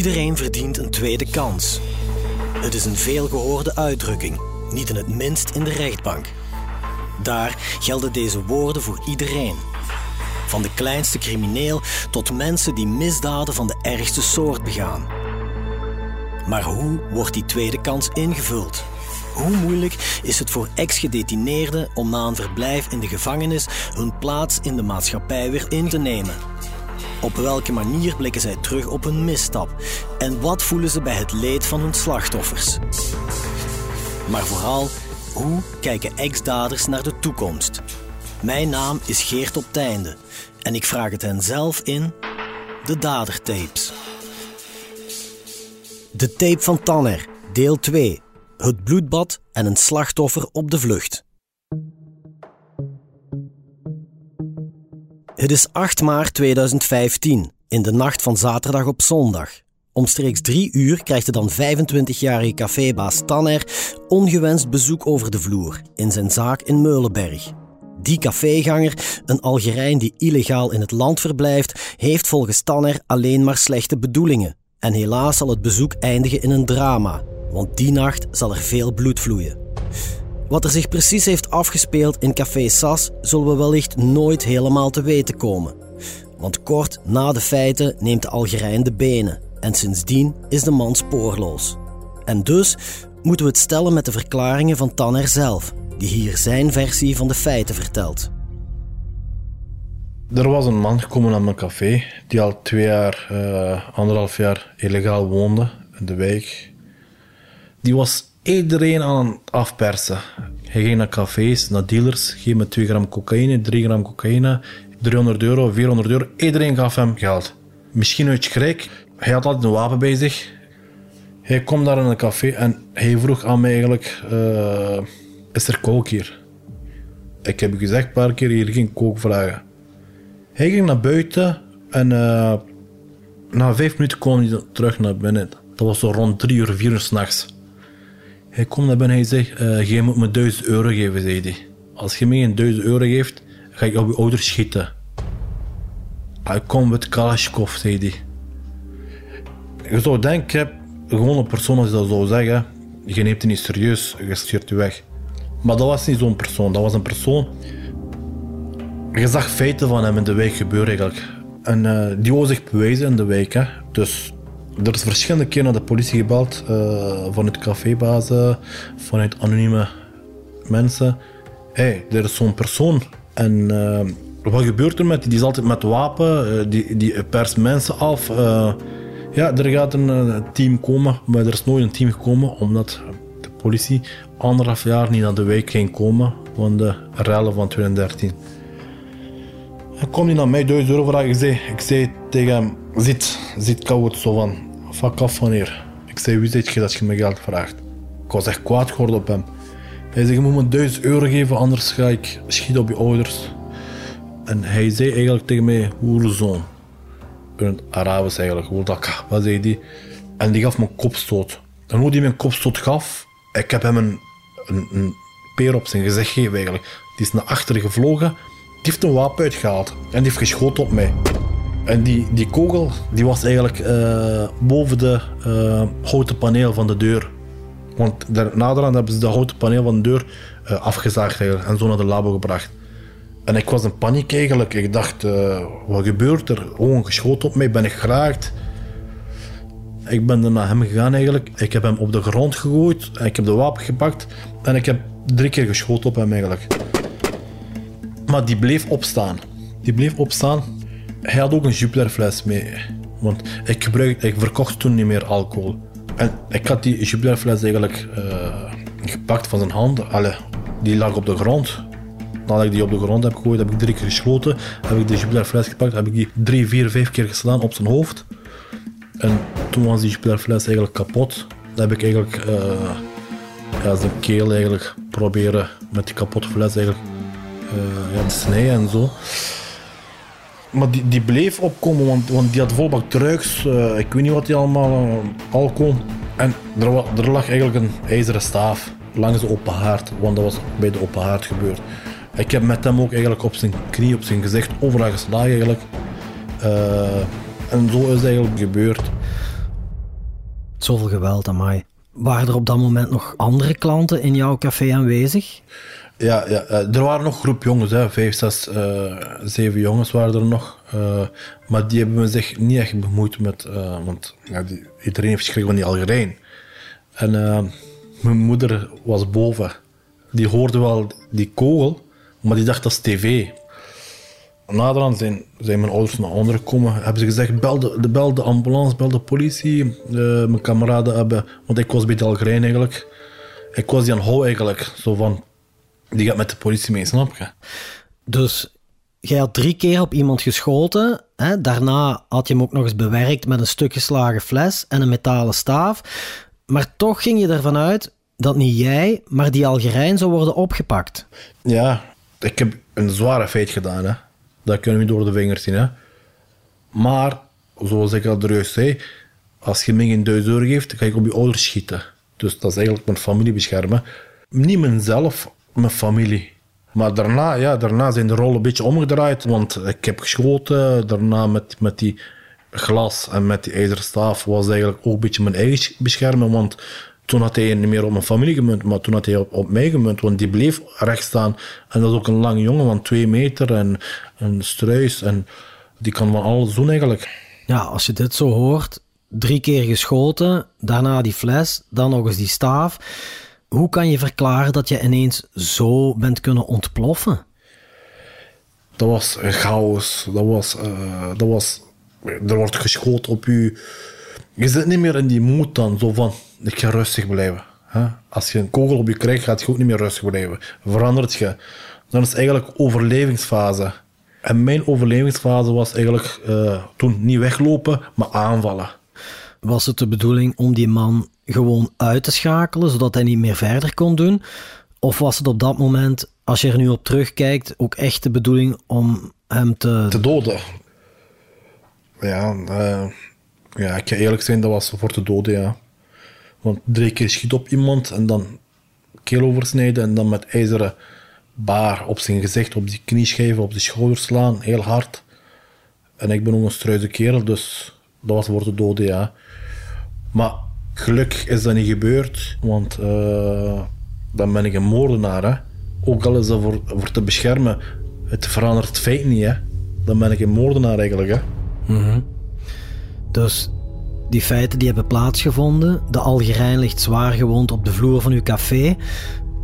Iedereen verdient een tweede kans. Het is een veelgehoorde uitdrukking, niet in het minst in de rechtbank. Daar gelden deze woorden voor iedereen. Van de kleinste crimineel tot mensen die misdaden van de ergste soort begaan. Maar hoe wordt die tweede kans ingevuld? Hoe moeilijk is het voor ex-gedetineerden om na een verblijf in de gevangenis hun plaats in de maatschappij weer in te nemen? Op welke manier blikken zij terug op hun misstap? En wat voelen ze bij het leed van hun slachtoffers? Maar vooral, hoe kijken ex-daders naar de toekomst? Mijn naam is Geert op Teinde en ik vraag het hen zelf in de Dadertapes. De tape van Tanner, deel 2. Het bloedbad en een slachtoffer op de vlucht. Het is 8 maart 2015, in de nacht van zaterdag op zondag. Omstreeks drie uur krijgt de dan 25-jarige cafébaas Tanner ongewenst bezoek over de vloer in zijn zaak in Meulenberg. Die caféganger, een Algerijn die illegaal in het land verblijft, heeft volgens Tanner alleen maar slechte bedoelingen. En helaas zal het bezoek eindigen in een drama, want die nacht zal er veel bloed vloeien. Wat er zich precies heeft afgespeeld in Café Sas zullen we wellicht nooit helemaal te weten komen. Want kort na de feiten neemt de Algerijn de benen en sindsdien is de man spoorloos. En dus moeten we het stellen met de verklaringen van Tanner zelf, die hier zijn versie van de feiten vertelt. Er was een man gekomen naar mijn café die al twee jaar, uh, anderhalf jaar illegaal woonde in de wijk. Die was iedereen aan het afpersen. Hij ging naar cafés, naar dealers, geef me 2 gram cocaïne, 3 gram cocaïne, 300 euro, 400 euro. Iedereen gaf hem geld. Misschien uit schrik. Hij had altijd een wapen bij zich. Hij komt daar in een café en hij vroeg aan mij eigenlijk... Uh, is er kook hier? Ik heb gezegd een paar keer, hier geen kook vragen. Hij ging naar buiten en uh, na vijf minuten kwam hij terug naar binnen. Dat was zo rond drie uur, vier uur s'nachts. Hij komt naar binnen en hij zegt, uh, jij moet me duizend euro geven, zei hij. Als je me een duizend euro geeft, ga ik op je ouders schieten. Hij komt met Kalashnikov, zei hij. Je zou denken, gewoon een persoon als je dat zou zeggen, je neemt het niet serieus, je stuurt je weg. Maar dat was niet zo'n persoon, dat was een persoon... Je zag feiten van hem in de wijk gebeuren eigenlijk. En uh, die wou zich bewijzen in de wijk. Hè. Dus er is verschillende keren naar de politie gebeld, uh, vanuit cafébazen, vanuit anonieme mensen. Hé, hey, er is zo'n persoon. En uh, wat gebeurt er met die? Die is altijd met wapen, uh, die, die perst mensen af. ja, er gaat een team komen, maar er is nooit een team gekomen, omdat de politie anderhalf jaar niet naar de wijk ging komen van de rellen van 2013. Hij komt niet naar mij, 1000 euro vragen. Ik zei, ik zei tegen hem, zit, zit koud zo van, fuck af van hier. Ik zei, wie zit je dat je me geld vraagt? Ik was echt kwaad geworden op hem. Hij zei, je moet me 1000 euro geven, anders ga ik schieten op je ouders. En hij zei eigenlijk tegen mij, hoerenzoon. In het Arabisch eigenlijk, hoerdaka, wat zei die? En die gaf me een kopstoot. En hoe die me een kopstoot gaf, ik heb hem een, een, een peer op zijn gezicht gegeven eigenlijk. Die is naar achteren gevlogen die heeft een wapen uitgehaald en die heeft geschoten op mij. En die, die kogel die was eigenlijk uh, boven de uh, houten paneel van de deur. Want naderhand hebben ze de houten paneel van de deur uh, afgezaagd en zo naar de labo gebracht. En ik was in paniek eigenlijk. Ik dacht, wat gebeurt er? Oh, geschoten op mij, ben ik geraakt. Ik ben er naar hem gegaan eigenlijk. Ik heb hem op de grond gegooid. Ik heb de wapen gepakt. En ik heb drie keer geschoten op hem eigenlijk. Maar die bleef opstaan. Die bleef opstaan. Hij had ook een Jupiler-fles mee. Want ik, gebruik, ik verkocht toen niet meer alcohol. En ik had die Jupiler-fles eigenlijk uh, gepakt van zijn hand. Allee, die lag op de grond. Nadat ik die op de grond heb gegooid, heb ik drie keer gesloten. Heb ik de Jupiler-fles gepakt, heb ik die drie, vier, vijf keer geslaan op zijn hoofd. En toen was die Jupiler-fles eigenlijk kapot. Dan heb ik eigenlijk ja, zijn keel eigenlijk proberen met die kapotte fles eigenlijk uh, ja, snij en zo. Maar die, die bleef opkomen, want, want die had volbak drugs. Uh, ik weet niet wat die allemaal, uh, alcohol. En er, er, lag eigenlijk een ijzeren staaf langs de open haard, want dat was bij de open haard gebeurd. Ik heb met hem ook eigenlijk op zijn knie, op zijn gezicht, overal geslagen eigenlijk. En zo is het eigenlijk gebeurd. Zoveel geweld, amai. Waren er op dat moment nog andere klanten in jouw café aanwezig? Ja, ja eh, er waren nog groep jongens, hè. vijf, zes, eh, zeven jongens waren er nog. Eh, maar die hebben zich niet echt bemoeid met... want ja, die- iedereen heeft schrik van die Algerijn. En mijn moeder was boven. Die hoorde wel die kogel, maar die dacht dat is tv. Naderhand zijn, zijn mijn ouders naar onder gekomen. Hebben ze gezegd, bel de, bel de ambulance, bel de politie. Mijn kameraden hebben... Want ik was bij de Algerijn eigenlijk. Ik was die aan houden eigenlijk. Zo van, die gaat met de politie mee, snap je? Dus jij had drie keer op iemand geschoten. Hè? Daarna had je hem ook nog eens bewerkt met een stuk geslagen fles en een metalen staaf. Maar toch ging je ervan uit dat niet jij, maar die Algerijn zou worden opgepakt. Ja, ik heb een zware feit gedaan. Hè. Dat kunnen we door de vingers zien. Hè. Maar, zoals ik al juist zei, als je mij geen duizend euro geeft, ga ik op je ouders schieten. Dus dat is eigenlijk mijn familie beschermen. Niet mezelf, mijn familie. Maar daarna, ja, daarna zijn de rollen een beetje omgedraaid. Want ik heb geschoten. Daarna met, met die glas en met die ijzeren staaf was eigenlijk ook een beetje mijn eigen beschermen. Want toen had hij niet meer op mijn familie gemunt, maar toen had hij op, op mij gemunt. Want die bleef recht staan. En dat is ook een lange jongen van twee meter en een struis. En die kan van alles doen eigenlijk. Ja, als je dit zo hoort, drie keer geschoten, daarna die fles, dan nog eens die staaf. Hoe kan je verklaren dat je ineens zo bent kunnen ontploffen? Dat was een chaos. Dat was, eh, dat was... Er wordt geschoten op u. Je zit niet meer in die moed dan. Zo van, ik ga rustig blijven. Hè? Als je een kogel op je krijgt, gaat je ook niet meer rustig blijven. Verandert je. Dan is het eigenlijk overlevingsfase. En mijn overlevingsfase was eigenlijk eh, toen niet weglopen, maar aanvallen. Was het de bedoeling om die man gewoon uit te schakelen, zodat hij niet meer verder kon doen? Of was het op dat moment, als je er nu op terugkijkt, ook echt de bedoeling om hem te... Te doden. Ja, eh, ja, ik ga eerlijk zijn, dat was voor te doden, ja. Want drie keer schiet op iemand en dan keel oversnijden en dan met ijzeren baar op zijn gezicht, op die knieschijven, op de schouder slaan, heel hard. En ik ben ook een struise kerel, dus dat was voor te doden, ja. Maar gelukkig is dat niet gebeurd, want eh, dan ben ik een moordenaar, hè. Ook al is dat voor, voor te beschermen, het verandert het feit niet, hè. Dan ben ik een moordenaar eigenlijk, hè. Dus die feiten die hebben plaatsgevonden, de Algerijn ligt zwaar gewond op de vloer van uw café.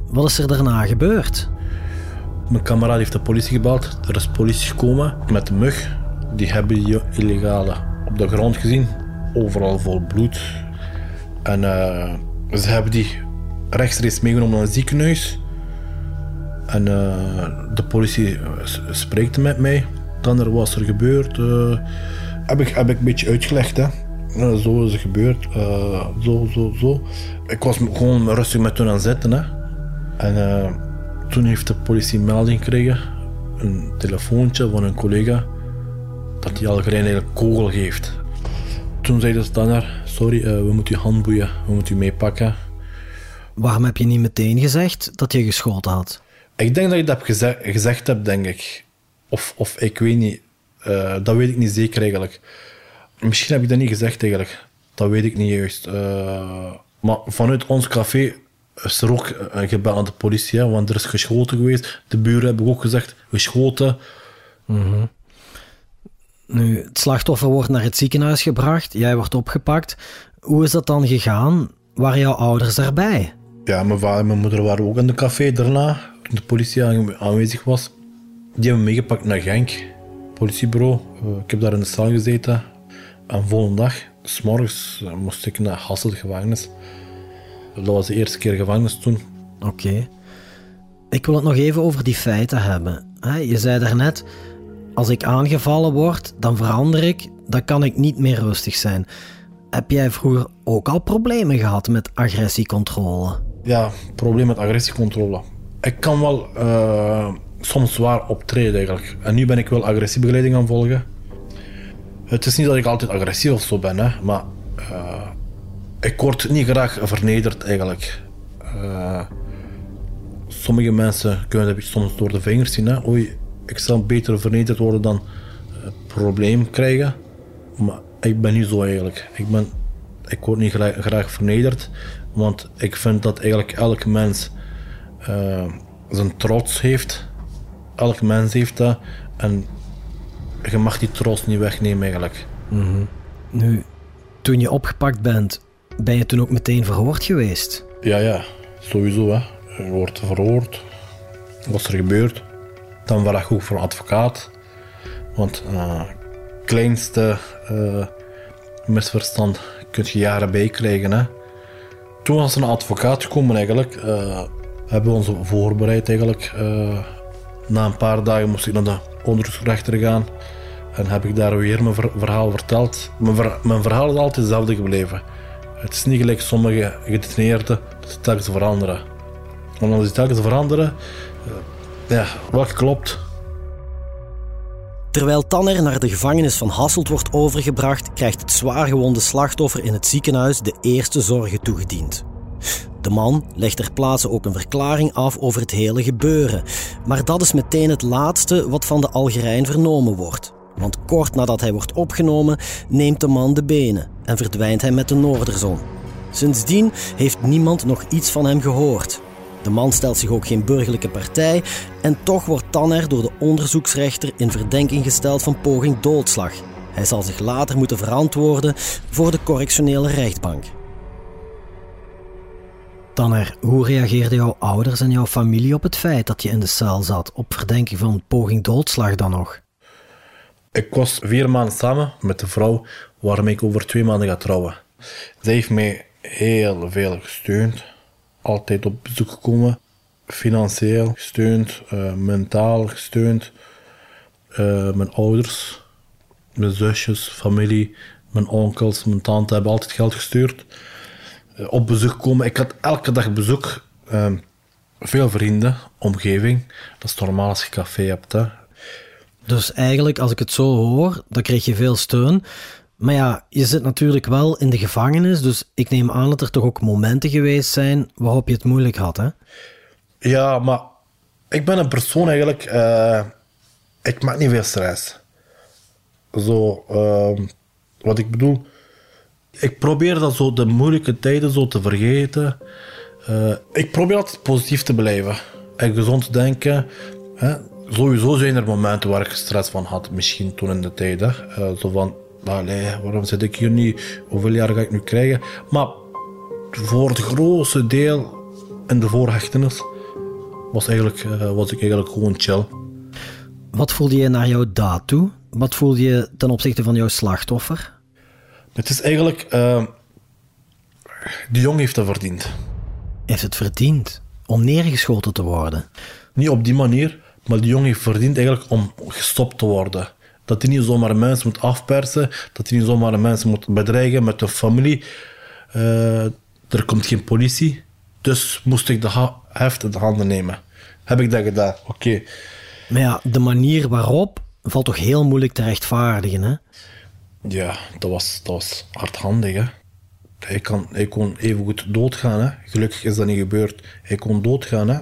Wat is er daarna gebeurd? Mijn kameraad heeft de politie gebeld. Er is politie gekomen met de mug. Die hebben die illegale op de grond gezien. Overal vol bloed. En eh, ze hebben die rechtstreeks meegenomen naar een ziekenhuis. En eh, de politie eh, s- spreekte met mij. Dan er was er gebeurd. heb, ik, heb ik een beetje uitgelegd. Hè. Zo is het gebeurd. zo, zo, zo. Ik was gewoon rustig met hun aan het zitten. Hè. En toen heeft de politie melding gekregen, een telefoontje van een collega, dat die Algerijn eigenlijk kogel geeft. Toen zeiden ze dan naar, sorry, eh, we moeten u handboeien, we moeten u meepakken. Waarom heb je niet meteen gezegd dat je geschoten had? Ik denk dat ik dat heb geze- gezegd heb, denk ik. Of, of ik weet niet, Eh, dat weet ik niet zeker eigenlijk. Misschien heb ik dat niet gezegd eigenlijk, dat weet ik niet juist. Eh, maar vanuit ons café is er ook een gebel aan de politie, hè, want er is geschoten geweest. De buren hebben ook gezegd, geschoten. Nu, het slachtoffer wordt naar het ziekenhuis gebracht, jij wordt opgepakt. Hoe is dat dan gegaan? Waren jouw ouders daarbij? Ja, mijn vader en mijn moeder waren ook in de café daarna, toen de politie aan- aanwezig was. Die hebben me meegepakt naar Genk, politiebureau. Eh, ik heb daar in de cel gezeten. En volgende dag, s morgens, eh, moest ik naar Hasselt gevangenis. Dat was de eerste keer gevangenis toen. Oké. Ik wil het nog even over die feiten hebben. Je zei daarnet, als ik aangevallen word, dan verander ik, dan kan ik niet meer rustig zijn. Heb jij vroeger ook al problemen gehad met agressiecontrole? Ja, probleem met agressiecontrole. Ik kan wel eh, soms zwaar optreden eigenlijk. En nu ben ik wel agressiebegeleiding aan volgen. Het is niet dat ik altijd agressief of zo ben, hè, maar eh, ik word niet graag vernederd eigenlijk. Eh, sommige mensen kunnen dat soms door de vingers zien. Hè. Oei, ik zal beter vernederd worden dan een probleem krijgen. Maar ik ben niet zo eigenlijk. Ik ben ik word niet graag, graag vernederd, want ik vind dat eigenlijk elk mens eh, zijn trots heeft. Elk mens heeft dat. En je mag die trots niet wegnemen eigenlijk. Nu, toen je opgepakt bent, ben je toen ook meteen verhoord geweest? Ja, ja, sowieso. Hè. Je wordt verhoord. Wat is er gebeurd? Dan ik ook voor een advocaat. Want eh kleinste eh, misverstand kun je jaren bij krijgen. Hè. Toen er een advocaat gekomen eigenlijk. eh, hebben we ons voorbereid eigenlijk. na een paar dagen moest ik naar de onderzoeksrechter gaan. En heb ik daar weer mijn ver- verhaal verteld. Mijn, mijn verhaal is altijd hetzelfde gebleven. Het is niet gelijk sommige gedetineerden dat ze telkens veranderen. Omdat ze telkens veranderen, ja, wat klopt. Terwijl Tanner naar de gevangenis van Hasselt wordt overgebracht, krijgt het zwaargewonde slachtoffer in het ziekenhuis de eerste zorgen toegediend. De man legt ter plaatse ook een verklaring af over het hele gebeuren. Maar dat is meteen het laatste wat van de Algerijn vernomen wordt. Want kort nadat hij wordt opgenomen, neemt de man de benen en verdwijnt hij met de Noorderzon. Sindsdien heeft niemand nog iets van hem gehoord. De man stelt zich ook geen burgerlijke partij en toch wordt Tanner door de onderzoeksrechter in verdenking gesteld van poging doodslag. Hij zal zich later moeten verantwoorden voor de correctionele rechtbank. Tanner, hoe reageerden jouw ouders en jouw familie op het feit dat je in de cel zat, op verdenking van poging doodslag dan nog? Ik was vier maanden samen met de vrouw waarmee ik over twee maanden ga trouwen. Zij heeft mij heel veel gesteund. Altijd op bezoek gekomen. Financieel gesteund, eh, mentaal gesteund. Eh, mijn ouders, mijn zusjes, familie, mijn onkels, mijn tante hebben altijd geld gestuurd. Eh, op bezoek komen. Ik had elke dag bezoek. Veel vrienden, omgeving. Dat is normaal als je café hebt. Hè. Dus eigenlijk, als ik het zo hoor, dan kreeg je veel steun. Maar ja, je zit natuurlijk wel in de gevangenis, dus ik neem aan dat er toch ook momenten geweest zijn waarop je het moeilijk had, hè? Ja, maar ik ben een persoon eigenlijk. eh, ik maak niet veel stress. Zo, ehm, wat ik bedoel. Ik probeer dat zo de moeilijke tijden zo te vergeten. Eh, ik probeer altijd positief te blijven en gezond te denken. Hè. Sowieso zijn er momenten waar ik stress van had, misschien toen in de tijd. Hè. Eh, zo van, allee, waarom zit ik hier niet? Hoeveel jaar ga ik nu krijgen? Maar voor het grootste deel in de voorhechtenis was, eigenlijk, eh, was ik eigenlijk gewoon chill. Wat voelde je naar jouw daad toe? Wat voelde je ten opzichte van jouw slachtoffer? Het is eigenlijk... eh, die jongen heeft dat verdiend. Heeft het verdiend om neergeschoten te worden? Niet op die manier, maar die jongen heeft verdiend eigenlijk om gestopt te worden. Dat hij niet zomaar mensen moet afpersen, dat hij niet zomaar mensen moet bedreigen met de familie. Eh, er komt geen politie, dus moest ik de ha- heft in de handen nemen. Heb ik dat gedaan? Oké. Maar ja, de manier waarop valt toch heel moeilijk te rechtvaardigen, hè? Ja, dat was, dat was hardhandig, hè. Hij, kan, hij kon even goed doodgaan, hè. Gelukkig is dat niet gebeurd. Hij kon doodgaan, hè.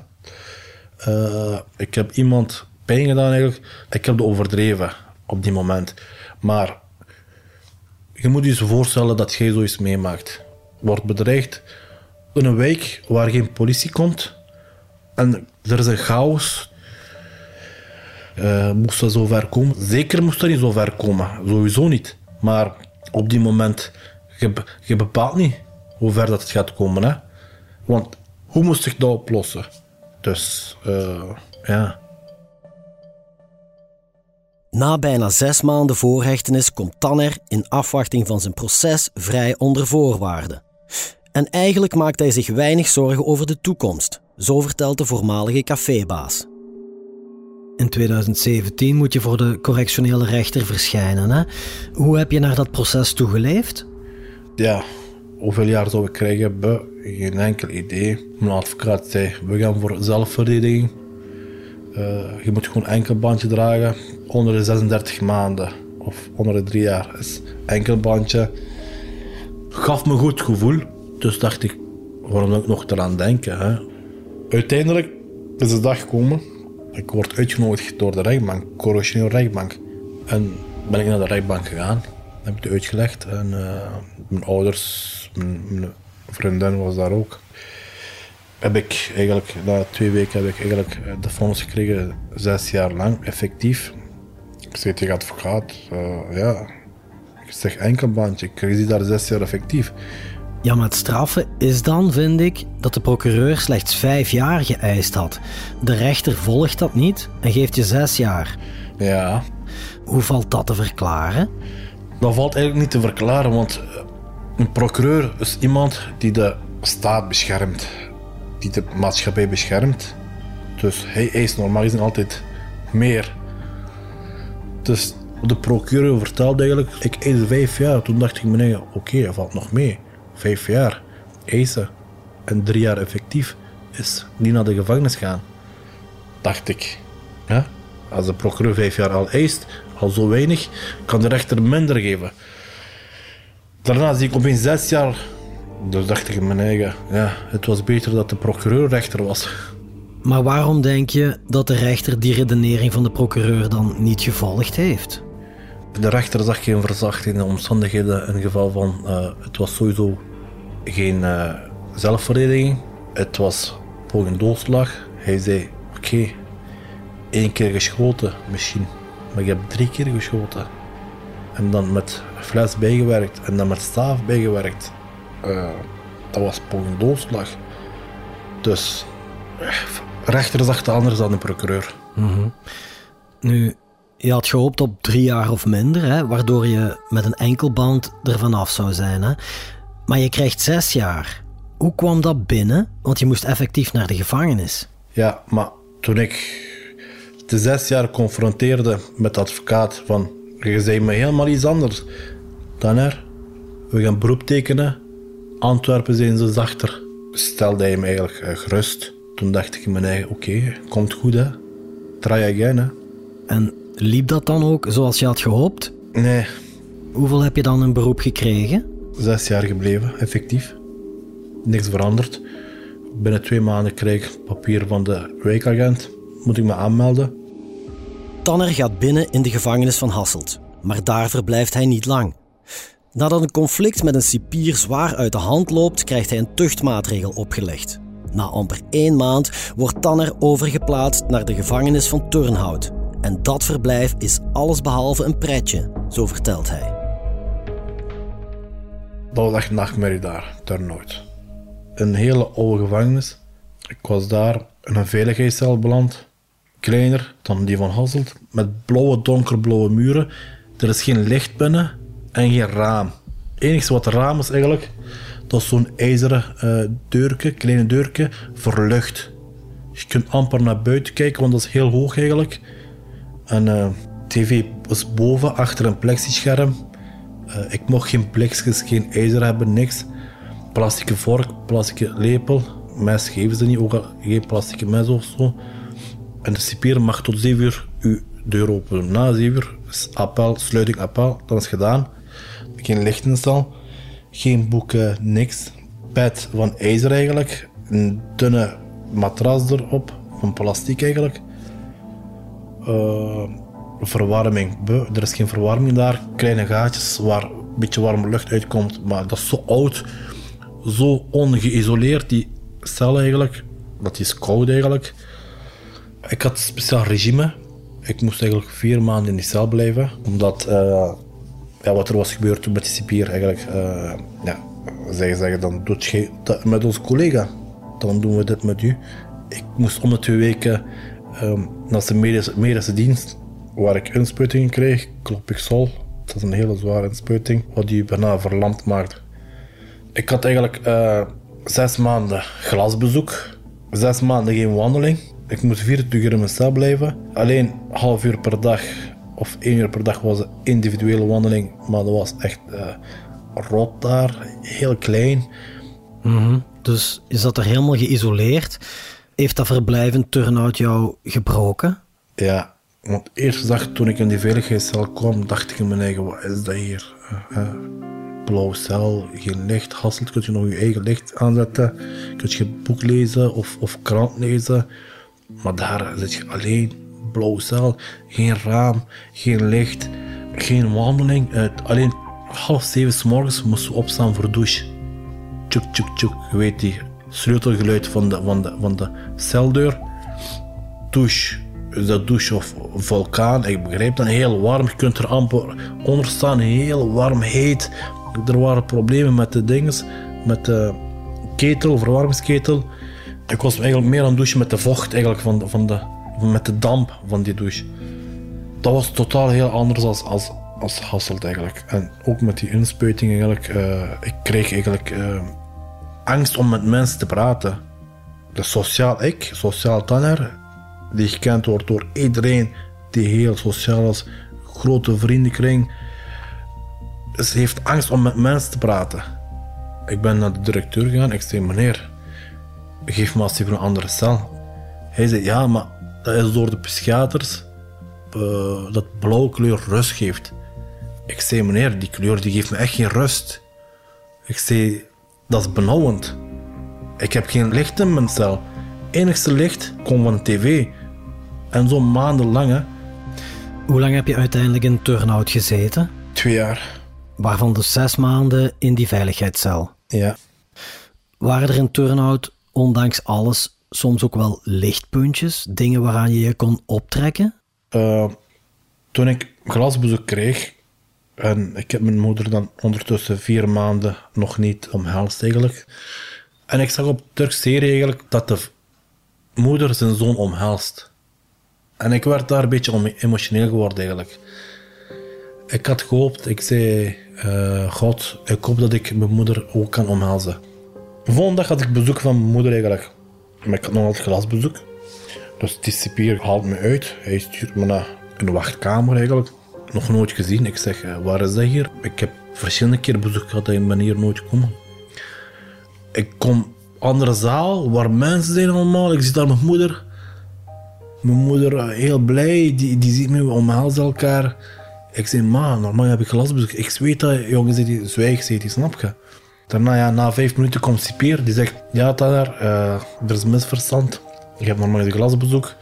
Eh, ik heb iemand pijn gedaan, eigenlijk. Ik heb het overdreven op die moment. Maar je moet je voorstellen dat jij zoiets meemaakt. Wordt bedreigd in een wijk waar geen politie komt. En er is een chaos. Eh, moest dat zo ver komen? Zeker moest dat niet zo ver komen. Sowieso niet. Maar op die moment, je bepaalt niet hoe ver dat het gaat komen. Hè? Want hoe moest ik dat oplossen? Dus, eh, ja. Na bijna zes maanden voorhechtenis komt Tanner in afwachting van zijn proces vrij onder voorwaarden. En eigenlijk maakt hij zich weinig zorgen over de toekomst, zo vertelt de voormalige cafébaas. In 2017 moet je voor de correctionele rechter verschijnen, hè? Hoe heb je naar dat proces toegeleefd? ja, hoeveel jaar zou ik krijgen? Geen enkel idee. Mijn advocaat zei, we gaan voor zelfverdediging. Eh, je moet gewoon enkel bandje dragen onder de 36 maanden. Of onder de drie jaar is enkel bandje. Gaf me goed gevoel. Dus dacht ik, waarom ik nog eraan denken? Hè? Uiteindelijk is de dag gekomen. Ik word uitgenodigd door de rechtbank, correctioneel rechtbank. En ben ik naar de rechtbank gegaan. heb ik het uitgelegd. En eh, mijn ouders, mijn, vriendin was daar ook. Heb ik eigenlijk, na twee weken heb ik eigenlijk de fonds gekregen, zes jaar lang, effectief. Ik zei tegen advocaat, uh, ja, ik zeg enkelbandje, ik kreeg die daar zes jaar effectief. Ja, maar het straffen is dan, vind ik, dat de procureur slechts vijf jaar geëist had. De rechter volgt dat niet en geeft je zes jaar. Ja. Hoe valt dat te verklaren? Dat valt eigenlijk niet te verklaren, want eh, een procureur is iemand die de staat beschermt, die de maatschappij beschermt. Dus hij eist normaal gezien altijd meer. Dus de procureur vertelde eigenlijk, ik eis vijf jaar. Toen dacht ik me, nee, oké, okay, valt nog mee. Vijf jaar eisen en drie jaar effectief is niet naar de gevangenis gaan. Dacht ik. Ja? Als de procureur vijf jaar al eist, al zo weinig, kan de rechter minder geven. Daarna zie ik opeens zes jaar. Dus dacht ik in mijn eigen, ja, het was beter dat de procureur rechter was. Maar waarom denk je dat de rechter die redenering van de procureur dan niet gevolgd heeft? De rechter zag geen verzachting in de omstandigheden in geval van uh, het was sowieso geen uh, zelfverdediging. Het was poging doodslag. Hij zei: Oké, één keer geschoten misschien, maar ik heb drie keer geschoten. En dan met fles bijgewerkt en dan met staaf bijgewerkt. Uh, dat was poging doodslag. Dus rechter zag het anders dan de procureur. Mm -hmm. Nu, je had gehoopt op drie jaar of minder, hè, waardoor je met een enkelband ervan af zou zijn. Hè. Maar je krijgt zes jaar. Hoe kwam dat binnen? Want je moest effectief naar de gevangenis. Ja, maar toen ik de zes jaar confronteerde met de advocaat van je zei me helemaal iets anders. Dan er, we gaan beroep tekenen. Antwerpen zijn ze zachter. Stelde hij me eigenlijk uh, gerust. Toen dacht ik in mijn eigen, oké, okay, komt goed hè. Try again hè. En liep dat dan ook zoals je had gehoopt? Nee. Hoeveel heb je dan een beroep gekregen? Zes jaar gebleven, effectief. Niks veranderd. Binnen twee maanden kreeg ik papier van de wijkagent. Moet ik me aanmelden. Tanner gaat binnen in de gevangenis van Hasselt, maar daar verblijft hij niet lang. Nadat een conflict met een cipier zwaar uit de hand loopt, krijgt hij een tuchtmaatregel opgelegd. Na amper één maand wordt Tanner overgeplaatst naar de gevangenis van Turnhout. En dat verblijf is allesbehalve een pretje, zo vertelt hij. Dat was echt nachtmerrie daar, Turnhout. Een hele oude gevangenis. Ik was daar in een veiligheidscel beland. Kleiner dan die van Hasselt, met blauwe, donkerblauwe muren. Er is geen licht binnen en geen raam. Het enige wat raam is eigenlijk, dat is zo'n ijzeren uh, deurke, kleine deurke, voor lucht. Je kunt amper naar buiten kijken, want dat is heel hoog eigenlijk. En uh, tv was boven, achter een plexischerm. Uh, ik mocht geen plexjes, geen ijzer hebben, niks. Plastic vork, plastic lepel. Mes geven ze niet, ook al geen plastic mes of zo. En de mag tot 7 uur uw deur openen. Na 7 uur appel, sluiting appel, dan is gedaan. Geen licht in de stal, geen boeken, niks. Bed van ijzer eigenlijk, een dunne matras erop, van plastic eigenlijk. Uh, verwarming, er is geen verwarming daar. Kleine gaatjes waar een beetje warme lucht uitkomt, maar dat is zo oud, zo ongeïsoleerd, die cel eigenlijk. Dat is koud eigenlijk. Ik had een speciaal regime. Ik moest eigenlijk vier maanden in die cel blijven, omdat uh, ja, wat er was gebeurd met die cipier eigenlijk, uh, ja, zij zeggen dan doet je dat met onze collega, dan doen we dit met u. Ik moest om de twee weken um, naar de medische, dienst, waar ik inspuitingen kreeg, klopixol. Dat is een hele zware inspuiting, wat die bijna verlamd maakt. Ik had eigenlijk uh, zes maanden glasbezoek, zes maanden geen wandeling. Ik moest 24 uur in mijn cel blijven. Alleen half uur per dag of één uur per dag was een individuele wandeling, maar dat was echt uh, rot daar, heel klein. Mm -hmm. Dus je zat er helemaal geïsoleerd. Heeft dat verblijf in Turnhout jou gebroken? Ja, want eerste dag toen ik in die veiligheidscel kwam, dacht ik in mijn eigen, wat is dat hier? Uh, blauwe cel, geen licht. Hasselt kun je nog je eigen licht aanzetten. Kun je boek lezen of, of krant lezen. Maar daar zit je alleen, blauwe cel, geen raam, geen licht, geen wandeling. alleen half zeven s morgens moesten we opstaan voor douche. Tjuk, tjuk, tjuk. Je weet die sleutelgeluid van de, van de, van de celdeur. Douche. Is dat douche of vulkaan? Ik begrijp dat heel warm. Je kunt er amper onder staan. Heel warm, heet. Er waren problemen met de dingen. Met de ketel, verwarmingsketel. Ik was eigenlijk meer aan het douchen met de vocht eigenlijk van de, van de, met de damp van die douche. Dat was totaal heel anders als, als, als Hasselt eigenlijk. En ook met die inspuiting eigenlijk. eh, ik kreeg eigenlijk eh, angst om met mensen te praten. De sociaal ik, sociaal tanner, die gekend wordt door iedereen die heel sociaal is, grote vriendenkring. Ze heeft angst om met mensen te praten. Ik ben naar de directeur gegaan. Ik zei, meneer, geef me alsjeblieft een andere cel. Hij zei, ja, maar dat is door de psychiaters eh, dat blauwe kleur rust geeft. Ik zei, meneer, die kleur die geeft me echt geen rust. Ik zei, dat is benauwend. Ik heb geen licht in mijn cel. enigste licht komt van de tv. En zo maandenlang, hè. Hoe lang heb je uiteindelijk in turnout gezeten? Twee jaar. Waarvan dus zes maanden in die veiligheidscel. Ja. Waren er in turnout, ondanks alles, soms ook wel lichtpuntjes? Dingen waaraan je je kon optrekken? Eh, toen ik glasbezoek kreeg, en ik heb mijn moeder dan ondertussen vier maanden nog niet omhelst eigenlijk. En ik zag op Turks serie eigenlijk dat de moeder zijn zoon omhelst. En ik werd daar een beetje emotioneel geworden eigenlijk. Ik had gehoopt, ik zei, eh, God, ik hoop dat ik mijn moeder ook kan omhelzen. De volgende dag had ik bezoek van mijn moeder eigenlijk. Maar ik had nog altijd glasbezoek. Dus die cipier haalt me uit. Hij stuurt me naar een wachtkamer eigenlijk. Nog nooit gezien. Ik zeg, eh, waar is dat hier? Ik heb verschillende keer bezoek gehad ik ben hier nooit gekomen. Ik kom andere zaal waar mensen zijn allemaal. Ik zie daar mijn moeder. Mijn moeder eh, heel blij. Die, die ziet me, we omhelzen elkaar. Ik zeg, ma, normaal heb ik glasbezoek. Ik weet dat, jongen, zegt die, zwijg, die, snap je? Daarna, ja, na vijf minuten komt cipier. Die zegt, ja, daar, eh er is een misverstand. Ik heb normaal een glasbezoek.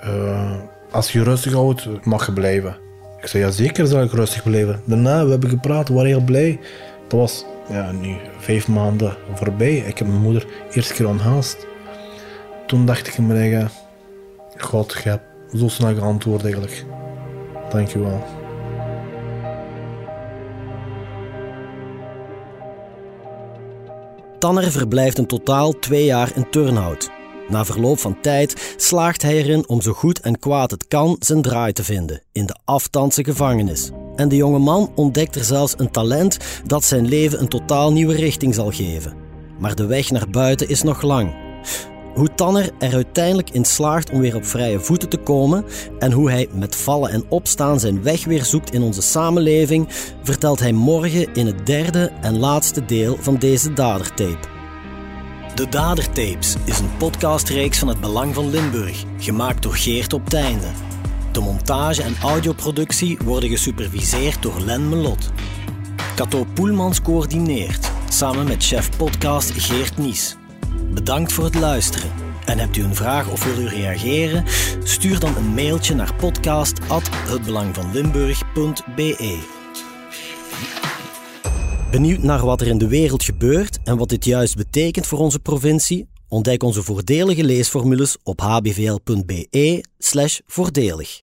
Eh, als je rustig houdt, mag je blijven. Ik zei, ja zeker zal ik rustig blijven. Daarna, we hebben gepraat, we waren heel blij. Dat was ja, nu vijf maanden voorbij. Ik heb mijn moeder eerste keer omhelst. Toen dacht ik in mijn eigen, god, je hebt zo snel geantwoord eigenlijk. Dankjewel. Tanner verblijft in totaal twee jaar in Turnhout. Na verloop van tijd slaagt hij erin om zo goed en kwaad het kan zijn draai te vinden in de aftandse gevangenis. En de jonge man ontdekt er zelfs een talent dat zijn leven een totaal nieuwe richting zal geven. Maar de weg naar buiten is nog lang. Hoe Tanner er uiteindelijk in slaagt om weer op vrije voeten te komen en hoe hij met vallen en opstaan zijn weg weer zoekt in onze samenleving, vertelt hij morgen in het derde en laatste deel van deze dadertape. De Dadertapes is een podcastreeks van het Belang van Limburg, gemaakt door Geert op Teinde. De montage en audioproductie worden gesuperviseerd door Len Melot. Cato Poelmans coördineert, samen met chef podcast Geert Nies. Bedankt voor het luisteren. En hebt u een vraag of wil u reageren? Stuur dan een mailtje naar podcast.hetbelangvanlimburg.be. Benieuwd naar wat er in de wereld gebeurt en wat dit juist betekent voor onze provincie? Ontdek onze voordelige leesformules op hbvl.be/voordelig.